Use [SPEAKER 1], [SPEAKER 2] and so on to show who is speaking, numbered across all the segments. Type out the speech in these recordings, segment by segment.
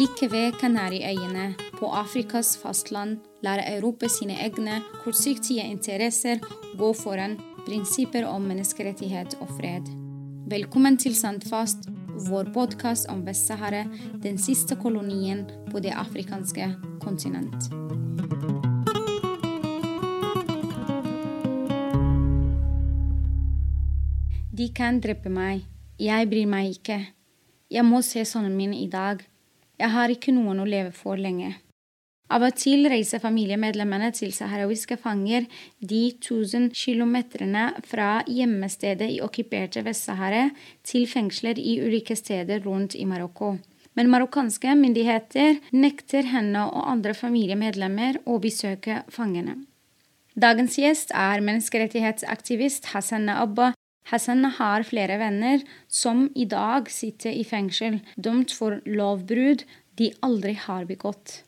[SPEAKER 1] Like ved Kanariøyene, på Afrikas fastland, lar Europa sine egne kortsiktige interesser gå foran prinsipper om menneskerettighet og fred. Velkommen til Sandfast, vår podkast om Vest-Sahara, den siste kolonien på det afrikanske kontinent. De kan drepe meg. Jeg bryr meg ikke. Jeg må se sønnen min i dag. Jeg har ikke noen å leve for lenge. Av og til reiser familiemedlemmene til saharawiske fanger de tusen kilometrene fra hjemmestedet i okkuperte Vest-Sahara til fengsler i ulike steder rundt i Marokko. Men marokkanske myndigheter nekter henne og andre familiemedlemmer å besøke fangene. Dagens gjest er menneskerettighetsaktivist Hassan Abba, Hassan har flere venner som i dag sitter i fengsel, dømt for lovbrudd de aldri har begått.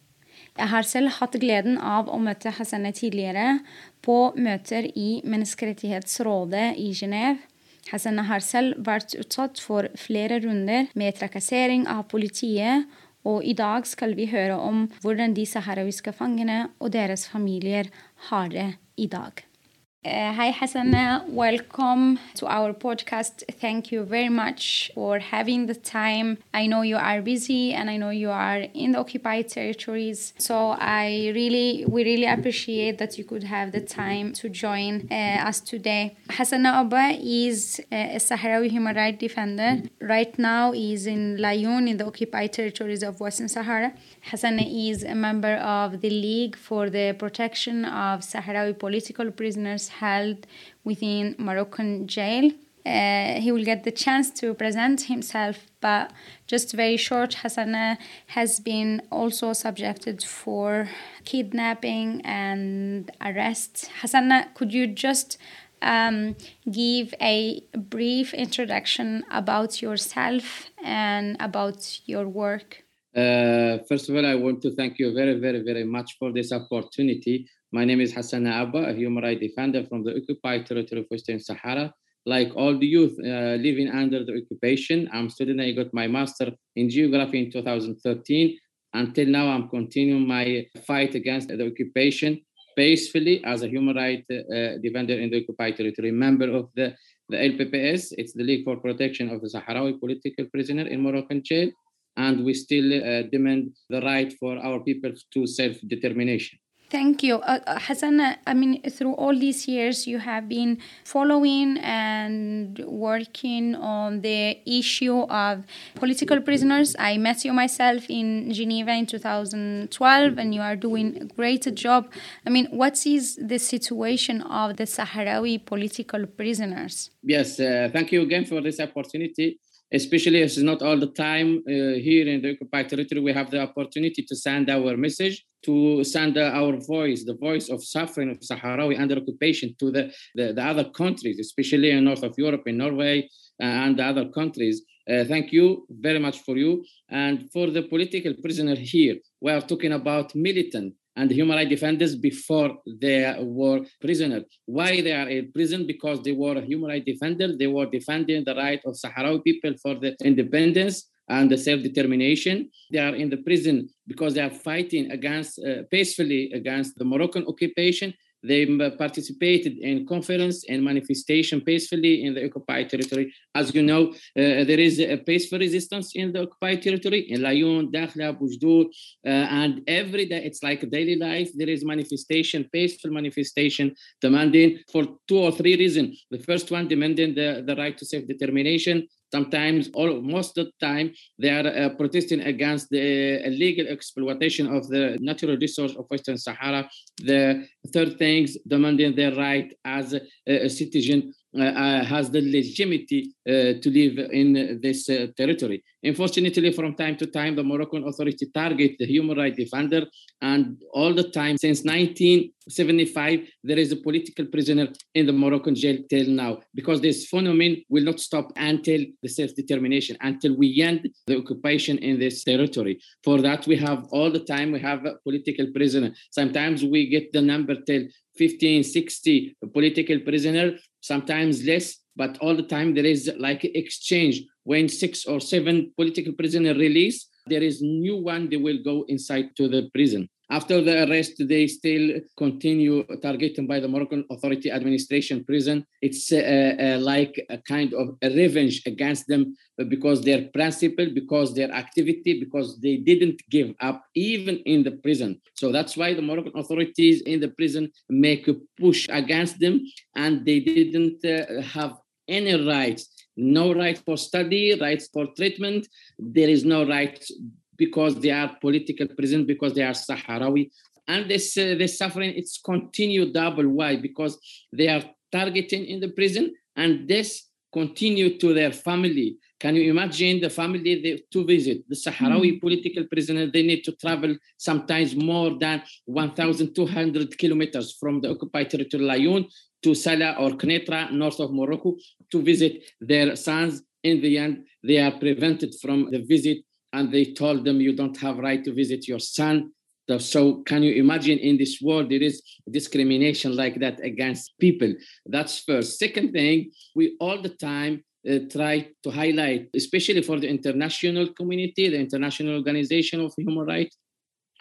[SPEAKER 1] Jeg har selv hatt gleden av å møte Hassan tidligere på møter i Menneskerettighetsrådet i Genéve. Hassan har selv vært utsatt for flere runder med trakassering av politiet, og i dag skal vi høre om hvordan de saharawiske fangene og deres familier har det i dag. Uh, hi, Hassana. Welcome to our podcast. Thank you very much for having the time. I know you are busy and I know you are in the occupied territories. So I really, we really appreciate that you could have the time to join uh, us today. Hassana Abba is a Sahrawi human rights defender. Right now is in Laayoune in the occupied territories of Western Sahara. Hassana is a member of the League for the Protection of Sahrawi Political Prisoners held within Moroccan jail. Uh, he will get the chance to present himself, but just very short, Hassana has been also subjected for kidnapping and arrest. Hassana, could you just um, give a brief introduction about yourself and about your work?
[SPEAKER 2] Uh, first of all, I want to thank you very, very, very much for this opportunity. My name is Hassana Abba, a human rights defender from the occupied territory of Western Sahara. Like all the youth uh, living under the occupation, I'm student. I got my master in geography in 2013. Until now, I'm continuing my fight against the occupation peacefully as a human rights uh, defender in the occupied territory, member of the, the LPPS. It's the League for Protection of the Sahrawi Political Prisoner in Moroccan jail and we still uh, demand the right for our people to self-determination.
[SPEAKER 1] Thank you. Uh, Hassan, I mean, through all these years, you have been following and working on the issue of political prisoners. I met you myself in Geneva in 2012, and you are doing a great job. I mean, what is the situation of the Sahrawi political prisoners?
[SPEAKER 2] Yes, uh, thank you again for this opportunity especially as not all the time uh, here in the occupied territory we have the opportunity to send our message to send our voice the voice of suffering of sahrawi under occupation to the, the, the other countries especially in north of europe in norway uh, and the other countries. Uh, thank you very much for you. And for the political prisoner here we are talking about militant and human rights defenders before they were prisoners. Why they are in prison? Because they were human rights defenders. They were defending the right of Sahrawi people for the independence and the self-determination. They are in the prison because they are fighting against uh, peacefully against the Moroccan occupation they participated in conference and manifestation peacefully in the occupied territory. As you know, uh, there is a peaceful resistance in the occupied territory in Laayoune, Dakhla, Boujdour, uh, and every day it's like daily life. There is manifestation, peaceful manifestation, demanding for two or three reasons. The first one demanding the, the right to self-determination sometimes or most of the time they are uh, protesting against the illegal exploitation of the natural resource of western sahara. The third things demanding their right as a, a citizen Uh, uh, has the legitimacy uh, to live in this uh, territory. Unfortunately, from time to time, the Moroccan authority target the human rights defender, and all the time since 1975, there is a political prisoner in the Moroccan jail till now, because this phenomenon will not stop until the self-determination, until we end the occupation in this territory. For that, we have all the time we have a political prisoner. Sometimes we get the number till 15, 60 political prisoner, sometimes less, but all the time there is like exchange when six or seven political prisoner release, there is new one, they will go inside to the prison. After the arrest, they still continue targeting by the Moroccan Authority Administration prison. It's uh, uh, like a kind of a revenge against them because their principle, because their activity, because they didn't give up even in the prison. So that's why the Moroccan authorities in the prison make a push against them, and they didn't uh, have any rights no right for study, rights for treatment. There is no right because they are political prisoners, because they are Sahrawi. And this, uh, this suffering, it's continued double. Why? Because they are targeting in the prison and this continue to their family. Can you imagine the family they, to visit the Sahrawi mm. political prisoner? They need to travel sometimes more than 1,200 kilometers from the occupied territory Laayoune to Salé or Kenitra, north of Morocco, to visit their sons. In the end, they are prevented from the visit and they told them you don't have right to visit your son. So can you imagine in this world there is discrimination like that against people? That's first. Second thing we all the time uh, try to highlight especially for the international community the international organization of human rights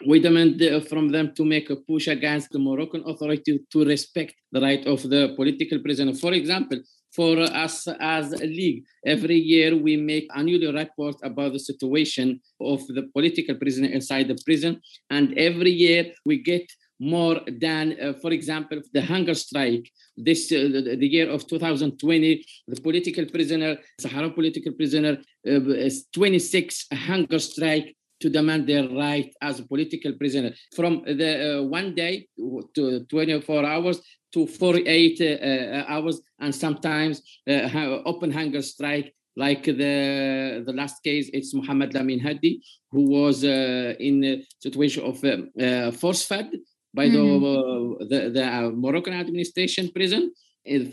[SPEAKER 2] we demand uh, from them to make a push against the Moroccan authority to respect the right of the political prisoner. For example, for us as a league. Every year we make annual report about the situation of the political prisoner inside the prison. And every year we get more than, uh, for example, the hunger strike. This uh, the, the, year of 2020, the political prisoner, Sahara political prisoner, uh, is 26 hunger strike to demand their right as a political prisoner. From the uh, one day to 24 hours, to 48 uh, uh, hours and sometimes uh, open hunger strike like the the last case it's Muhammad Lamin Hadi who was uh, in a situation of uh, uh, force fed by mm-hmm. the, the, the Moroccan administration prison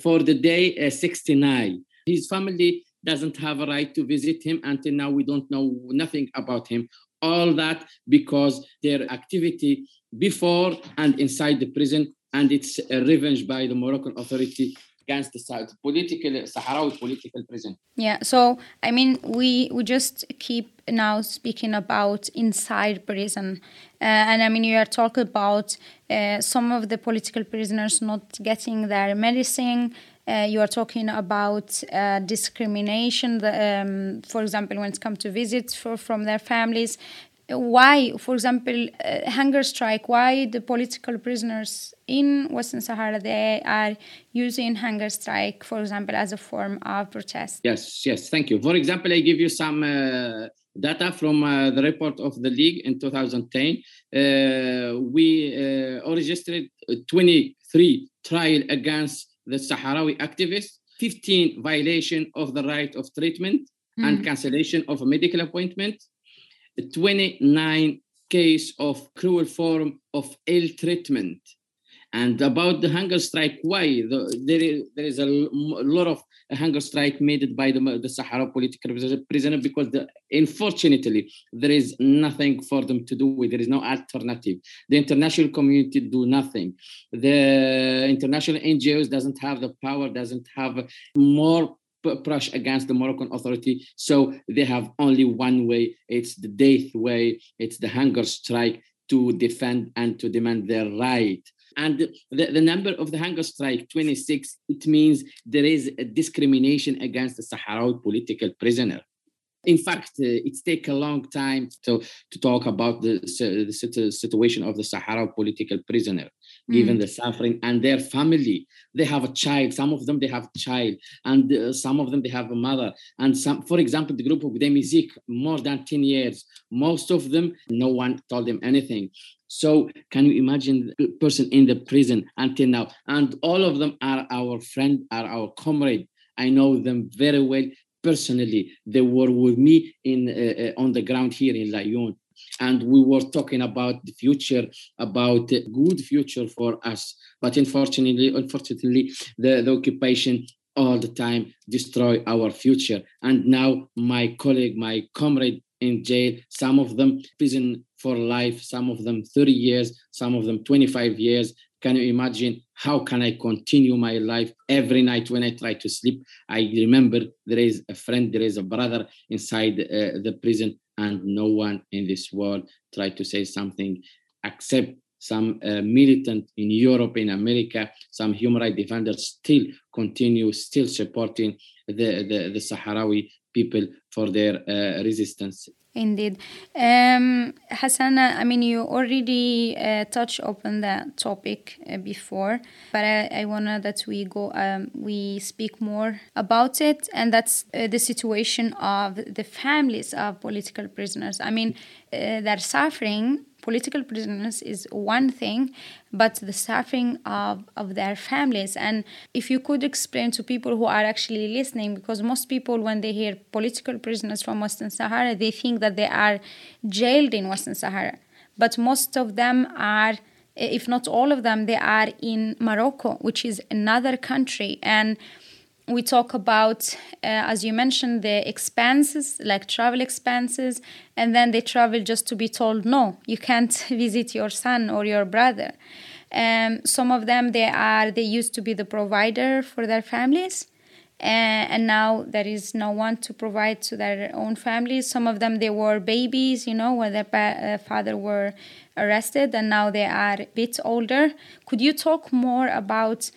[SPEAKER 2] for the day 69 his family doesn't have a right to visit him until now. We don't know nothing about him. All that because their activity before and inside the prison and it's a revenge by the Moroccan authority against the political Sahrawi political prison.
[SPEAKER 1] Yeah, so I mean, we we just keep now speaking about inside prison, uh, and I mean, you are talking about uh, some of the political prisoners not getting their medicine. Uh, you are talking about uh, discrimination, the, um, for example, when it comes to visits for, from their families why, for example, uh, hunger strike, why the political prisoners in Western Sahara, they are using hunger strike, for example, as a form of protest?
[SPEAKER 2] Yes, yes, thank you. For example, I give you some uh, data from uh, the report of the League in 2010. Uh, we uh, registered 23 trial against the Sahrawi activists, 15 violation of the right of treatment mm. and cancellation of a medical appointment, 29 case of cruel form of ill treatment. And about the hunger strike, why? The, there, is, there is a, lot of hunger strike made by the, the Sahara political prisoner because the, unfortunately there is nothing for them to do. With. There is no alternative. The international community do nothing. The international NGOs doesn't have the power, doesn't have more push against the Moroccan authority. So they have only one way it's the death way, it's the hunger strike to defend and to demand their right. And the, the number of the hunger strike, 26, it means there is a discrimination against the Sahrawi political prisoner. In fact, uh, it's take a long time to, to talk about the, the situation of the Sahara political prisoner, mm. given the suffering and their family. They have a child. Some of them they have a child, and uh, some of them they have a mother. And some, for example, the group of Gdeim Izik, more than ten years. Most of them, no one told them anything. So can you imagine the person in the prison until now? And all of them are our friend, are our comrade. I know them very well personally. They were with me in uh, uh, on the ground here in Laayoune, and we were talking about the future, about a good future for us. But unfortunately, unfortunately, the, the occupation all the time destroy our future. And now my colleague, my comrade in jail, some of them prison for life, some of them 30 years, some of them 25 years, can you imagine how can I continue my life every night when I try to sleep? I remember there is a friend, there is a brother inside uh, the prison, and no one in this world tried to say something except some uh, militant in Europe, in America, some human rights defenders still continue, still supporting the, the, the Sahrawi people for their uh, resistance.
[SPEAKER 1] Indeed. Um, Hassan, I mean, you already uh, touched upon that topic uh, before, but I, I want that we go, um, we speak more about it, and that's uh, the situation of the families of political prisoners. I mean, uh, they're suffering political prisoners is one thing, but the suffering of, of their families. And if you could explain to people who are actually listening, because most people, when they hear political prisoners from Western Sahara, they think that they are jailed in Western Sahara. But most of them are if not all of them, they are in Morocco, which is another country. And we talk about, uh, as you mentioned, the expenses, like travel expenses, and then they travel just to be told, no, you can't visit your son or your brother. Um, some of them, they are, they used to be the provider for their families. Uh, and now there is no one to provide to their own families. Some of them they were babies, you know, when their pa- uh, father were arrested, and now they are a bit older. Could you talk more about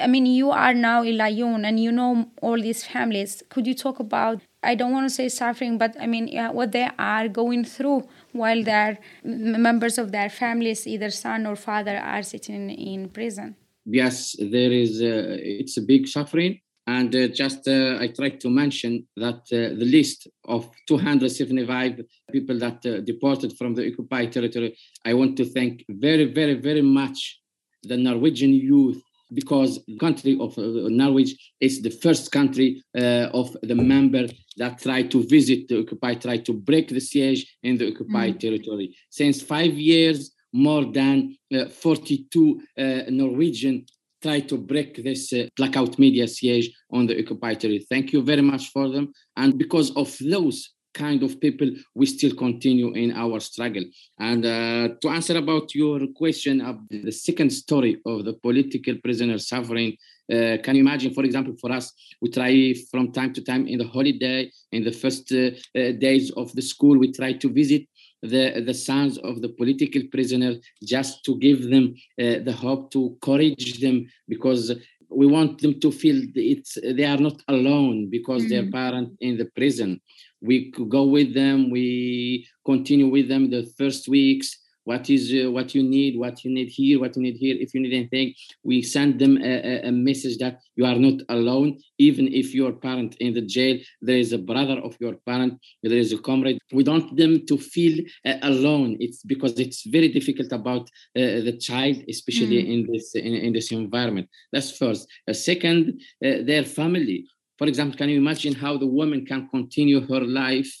[SPEAKER 1] I mean, you are now in Laayoune and you know all these families. Could you talk about, I don't want to say suffering, but I mean, yeah, what they are going through while their members of their families, either son or father, are sitting in prison?
[SPEAKER 2] Yes, there is, it's a big suffering. And uh, just uh, I tried to mention that uh, the list of 275 people that uh, deported from the occupied territory, I want to thank very, very, very much the Norwegian youth because the country of uh, Norway is the first country uh, of the member that tried to visit the occupied, tried to break the siege in the occupied mm. territory. Since five years, more than uh, 42 uh, Norwegian tried to break this uh, blackout media siege on the occupied territory. Thank you very much for them. And because of those kind of people we still continue in our struggle and uh, to answer about your question of the second story of the political prisoner suffering uh, can you imagine for example for us we try from time to time in the holiday in the first uh, uh days of the school we try to visit the, the sons of the political prisoner just to give them uh, the hope to encourage them because we want them to feel it's they are not alone because mm-hmm. their parent in the prison we go with them. We continue with them the first weeks. What is uh, what you need what you need here what you need here. If you need anything we send them a, a, message that you are not alone. Even if your parent in the jail there is a brother of your parent there is a comrade we don't want them to feel uh, alone. It's because it's very difficult about uh, the child especially mm. in this in, in, this environment. That's first. Uh, second uh, their family for example, can you imagine how the woman can continue her life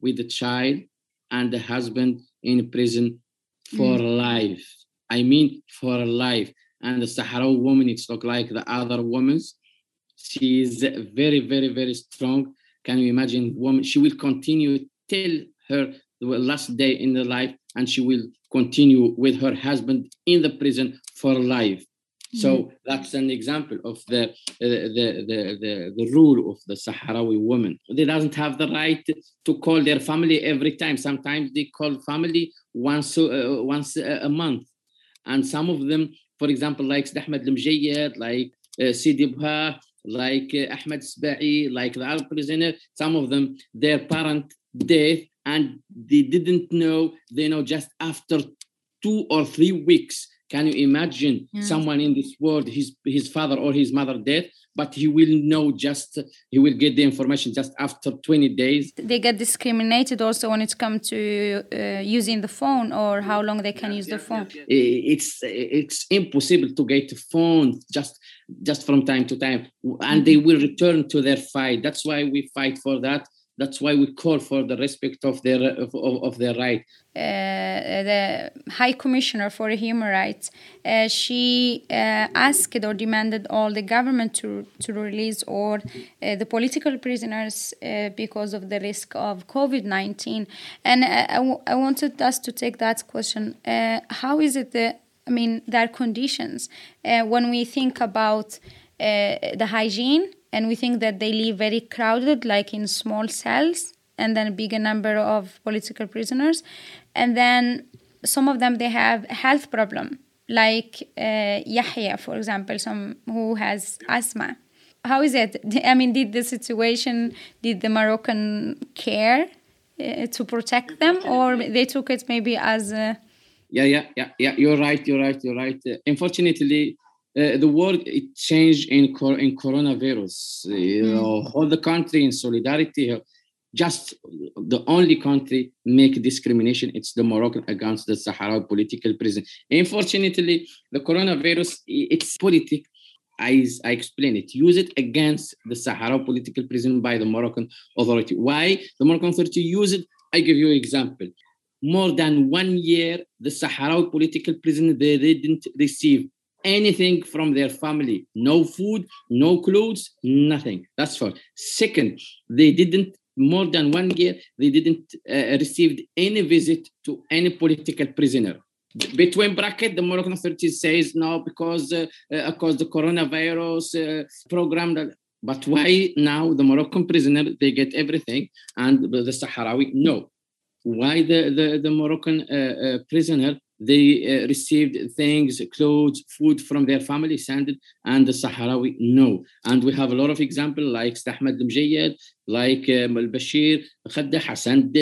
[SPEAKER 2] with the child and the husband in prison for mm. life? I mean, for life. And the Sahrawi woman, it's not like the other women. She is very, very, very strong. Can you imagine? Woman, she will continue till her last day in the life, and she will continue with her husband in the prison for life. So mm-hmm. that's an example of the, uh, the, the, the, the, rule of the Sahrawi woman. They doesn't have the right to call their family every time. Sometimes they call family once, uh, once a month. And some of them, for example, like Ahmed Lemjayed, like uh, Sidi Bha, like uh, Ahmed Sba'i, like the Arab prisoner, some of them, their parent death, and they didn't know, they know just after two or three weeks can you imagine yeah. someone in this world, his his father or his mother dead, but he will know just he will get the information just after 20 days.
[SPEAKER 1] They get discriminated also when it comes to uh, using the phone or how long they can yeah, use yeah, the phone.
[SPEAKER 2] It's it's impossible to get a phone just just from time to time, and they will return to their fight. That's why we fight for that that's why we call for the respect of their of, of their right.
[SPEAKER 1] Uh, the High Commissioner for Human Rights, uh, she uh, asked or demanded all the government to to release all uh, the political prisoners uh, because of the risk of COVID nineteen. And uh, I, wanted us to take that question. how is it that I mean their conditions when we think about the hygiene and we think that they live very crowded, like in small cells. and then a bigger number of political prisoners. And then some of them they have health problem, like uh, Yahya, for example, some who has asthma. How is it? I mean, did the situation, did the Moroccan care uh, to protect them, or they took it maybe as a
[SPEAKER 2] yeah, yeah, yeah, yeah. You're right. You're right. You're right. Uh, unfortunately, uh, the world it changed in cor- in coronavirus. You mm. know, all the country in solidarity. Just the only country make discrimination. It's the Moroccan against the Sahrawi political prison. Unfortunately, the coronavirus it's politic. I, I explain it. Use it against the Sahrawi political prison by the Moroccan authority. Why the Moroccan authority use it? I give you an example more than one year, the Sahrawi political prison they didn't receive anything from their family. No food, no clothes, nothing. That's first. Second, they didn't, more than one year, they didn't uh, receive any visit to any political prisoner. Between bracket, the Moroccan authorities says no because uh, uh, because the coronavirus uh, program but why now the Moroccan prisoner they get everything and the Sahrawi no why the, the, the Moroccan uh, uh, prisoner they uh, received things, clothes, food from their family, sent and the Sahrawi no. And we have a lot of examples like Stahmed Mjayyed, like um, Al-Bashir, Khadda Hassan,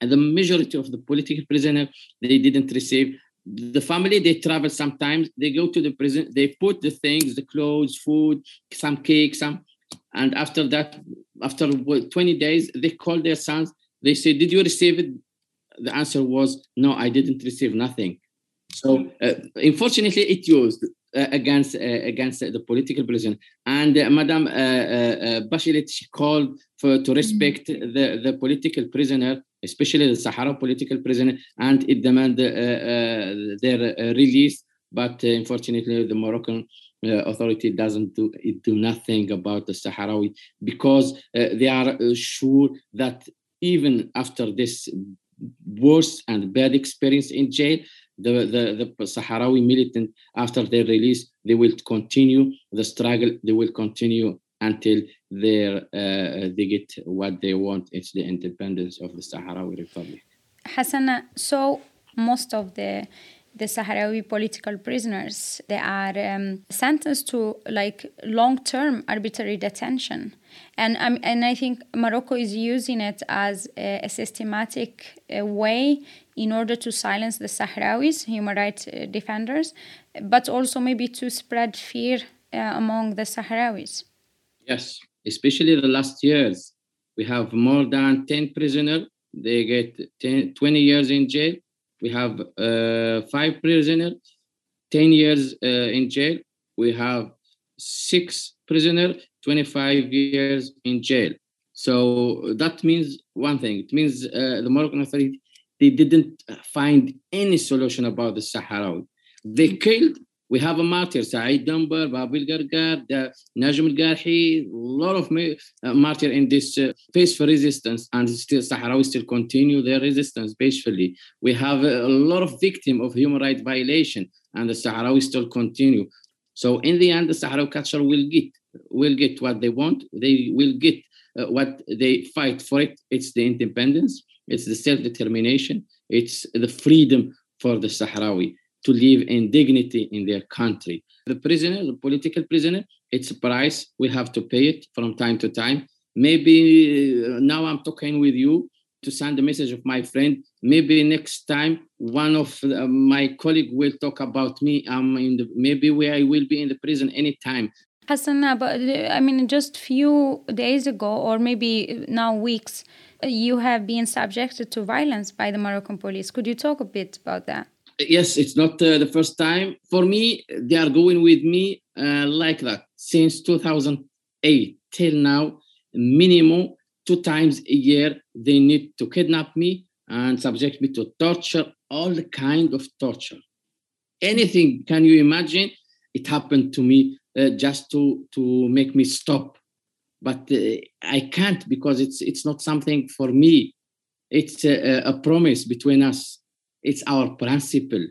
[SPEAKER 2] and the majority of the political prisoners, they didn't receive. The family, they travel sometimes, they go to the prison, they put the things, the clothes, food, some cake, some, and after that, after 20 days, they call their sons, they say, did you receive it? the answer was no, I didn't receive nothing. So uh, unfortunately, it used uh, against uh, against the political prison. And uh, Madame uh, uh, Bachelet she called for to respect mm-hmm. the, the political prisoner, especially the Sahara political prisoner, and it demanded their release. But unfortunately, the Moroccan authority doesn't do it do nothing about the Sahrawi because they are sure that even after this worse and bad experience in jail, the, the, the Sahrawi militant, after their release, they will continue the struggle, they will continue until uh, they get what they want. It's the independence of the Sahrawi Republic.
[SPEAKER 1] Hassan, so most of the the Sahrawi political prisoners they are um, sentenced to like long-term arbitrary detention and um, and I think Morocco is using it as a, a systematic uh, way in order to silence the Sahrawis human rights uh, defenders but also maybe to spread fear uh, among the Sahrawis.
[SPEAKER 2] Yes especially the last years. We have more than 10 prisoners they get 10, 20 years in jail. We have uh, five prisoners, 10 years uh, in jail. We have six prisoners, 25 years in jail. So that means one thing. It means uh, the Moroccan authority they didn't find any solution about the Sahrawi. They killed we have a martyr, Saeed Dambar, Babil Gargar, Najm al-Garhi, a lot of uh, martyr in this uh, peaceful resistance, and still Sahrawi still continue their resistance peacefully. We have a, a lot of victim of human rights violation, and the Sahrawi still continue. So in the end, the Sahrawi culture will get will get what they want. They will get uh, what they fight for. It. It's the independence. It's the self-determination. It's the freedom for the Sahrawi to live in dignity in their country. The prisoner, the political prisoner, it's a price. We have to pay it from time to time. Maybe uh, now I'm talking with you to send a message of my friend. Maybe next time one of uh, my colleague will talk about me. I'm in the maybe where I will be in the prison anytime.
[SPEAKER 1] Hassan, but I mean, just few days ago, or maybe now weeks, you have been subjected to violence by the Moroccan police. Could you talk a bit about that?
[SPEAKER 2] yes, it's not uh, the first time. For me, they are going with me uh, like that since 2008 till now. Minimum two times a year, they need to kidnap me and subject me to torture, all kind of torture. Anything can you imagine? It happened to me uh, just to to make me stop, but uh, I can't because it's it's not something for me. It's a, a promise between us it's our principle.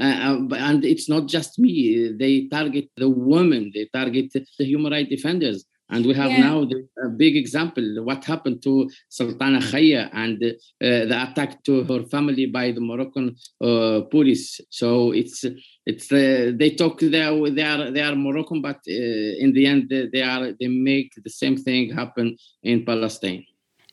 [SPEAKER 2] Uh, uh and it's not just me. They target the women. They target the human rights defenders. And we have
[SPEAKER 1] Yeah.
[SPEAKER 2] now the, a big example what happened to Sultana Khaya and uh, the attack to her family by the Moroccan uh, police. So it's it's uh, they talk they are they are they are Moroccan, but uh, in the end they, are they make the same thing happen in Palestine.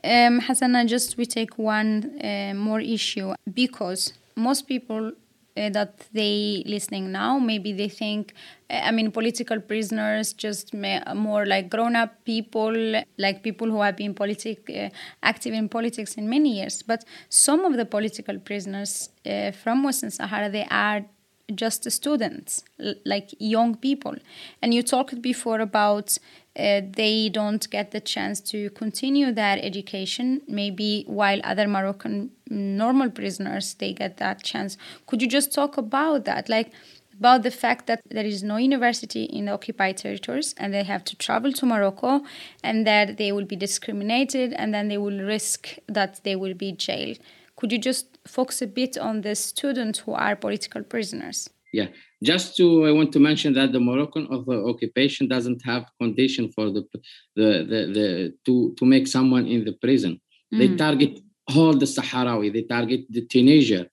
[SPEAKER 1] Um, just we take one uh, more issue because most people uh, that they listening now maybe they think uh, i mean political prisoners just more like grown-up people like people who have been politic uh, active in politics in many years but some of the political prisoners uh, from western sahara they are just the students like young people. And you talked before about uh, they don't get the chance to continue their education. Maybe while other moroccan normal prisoners they get that chance. Could you just talk about that? Like about the fact that there is no university in the occupied territories and they have to travel to morocco and that they will be discriminated and then they will risk that they will be jailed. Could you just focus a bit on the students who are political prisoners
[SPEAKER 2] Yeah, just to I want to mention that the Moroccan of the occupation doesn't have condition for the the the, the to to make someone in the prison. They
[SPEAKER 1] Mm.
[SPEAKER 2] target all the Sahrawi. They target the teenager.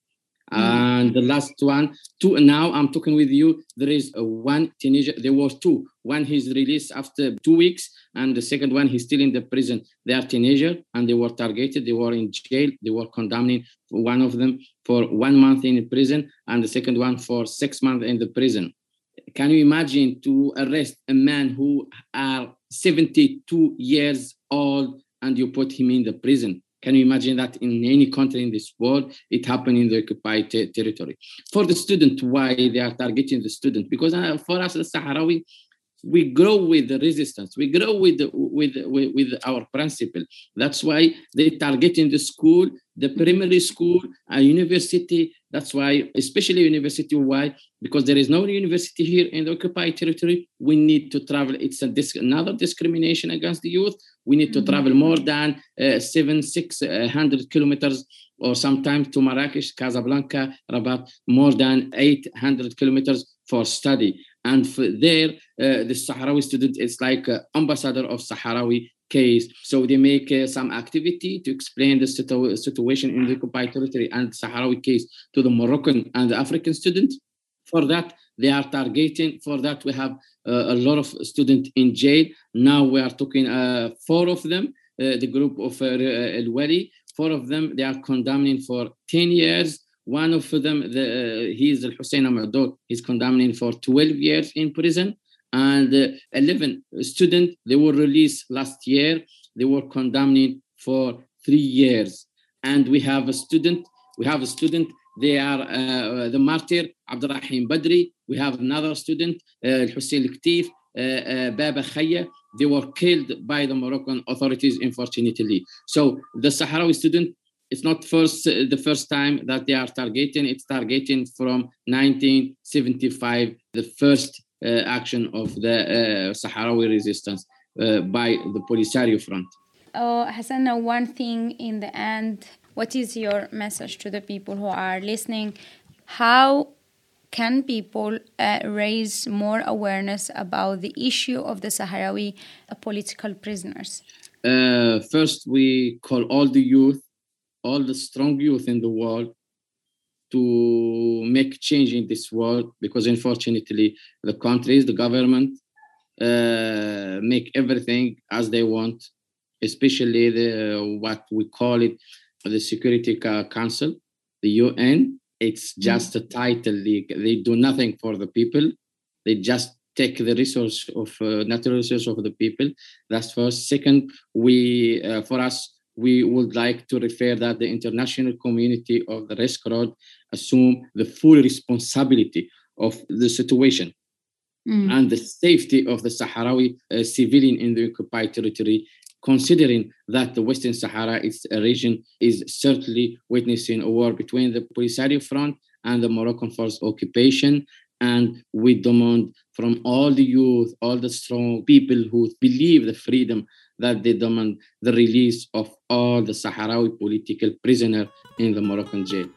[SPEAKER 2] And the last one, two. Now I'm talking with you. There is one teenager. There was two. One he's released after two weeks, and the second one he's still in the prison. They are teenager, and they were targeted. They were in jail. They were condemning one of them for one month in prison, and the second one for six months in the prison. Can you imagine to arrest a man who are 72 years old and you put him in the prison? Can you imagine that in any country in this world, it happened in the occupied te- territory? For the student, why they are targeting the student? Because uh, for us, the Sahrawi, we grow with the resistance. We grow with the, with, with with our principle. That's why they target in the school, the primary school, a university. That's why, especially university. Why? Because there is no university here in the occupied territory. We need to travel. It's a dis- another discrimination against the youth. We need to
[SPEAKER 1] Mhm.
[SPEAKER 2] travel more than uh, seven, six uh, hundred kilometers, or sometimes to Marrakesh, Casablanca, Rabat, more than eight hundred kilometers for study. And for there, uh, the Sahrawi student is like uh, ambassador of Sahrawi case. So they make uh, some activity to explain the situ- situation in the occupied territory and Sahrawi case to the Moroccan and the African student. For that, they are targeting. For that, we have uh, a lot of students in jail. Now we are talking uh, four of them, uh, the group of uh, El Wali. Four of them, they are condemning for 10 years. One of them, the, uh, he is Al Hussein Amadoud, he's condemning for 12 years in prison. And uh, 11 students, they were released last year. They were condemning for three years. And we have a student, we have a student, they are uh, the martyr, Abdurrahim Badri. We have another student, uh, Hussein Ktif, uh, uh, Baba Khaya. They were killed by the Moroccan authorities, unfortunately. So the Sahrawi student it's not first uh, the first time that they are targeting it's targeting from 1975 the first uh, action of the uh, sahrawi resistance uh, by the polisario front
[SPEAKER 1] Oh, Hassan, one thing in the end, what is your message to the people who are listening? How can people uh, raise more awareness about the issue of the Sahrawi uh, political prisoners?
[SPEAKER 2] Uh, first we call all the youth all the strong youth in the world to make change in this world because unfortunately the countries the government uh, make everything as they want especially the what we call it the security council the un it's just a title. They, they do nothing for the people. They just take the resource of uh, natural resource of the people. That's first. Second we uh, for us we would like to refer that the international community of the Red Cross assume the full responsibility of the situation
[SPEAKER 1] Mm.
[SPEAKER 2] and the safety of the Sahrawi uh, civilian in the occupied territory, considering that the Western Sahara is a region is certainly witnessing a war between the Polisario Front and the Moroccan force occupation. And we demand from all the youth, all the strong people who believe the freedom that they demand the release of all the Sahrawi political prisoners in the Moroccan jail.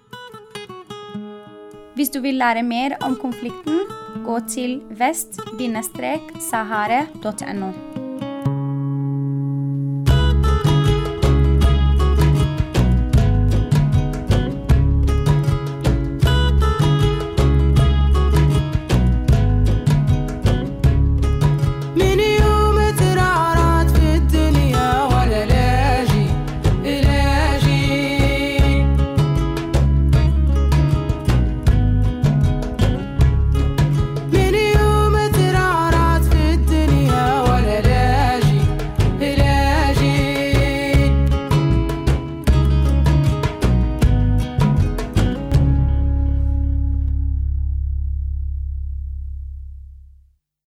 [SPEAKER 1] Hvis du vil lære mer om konflikten, gå til vest-sahare.no.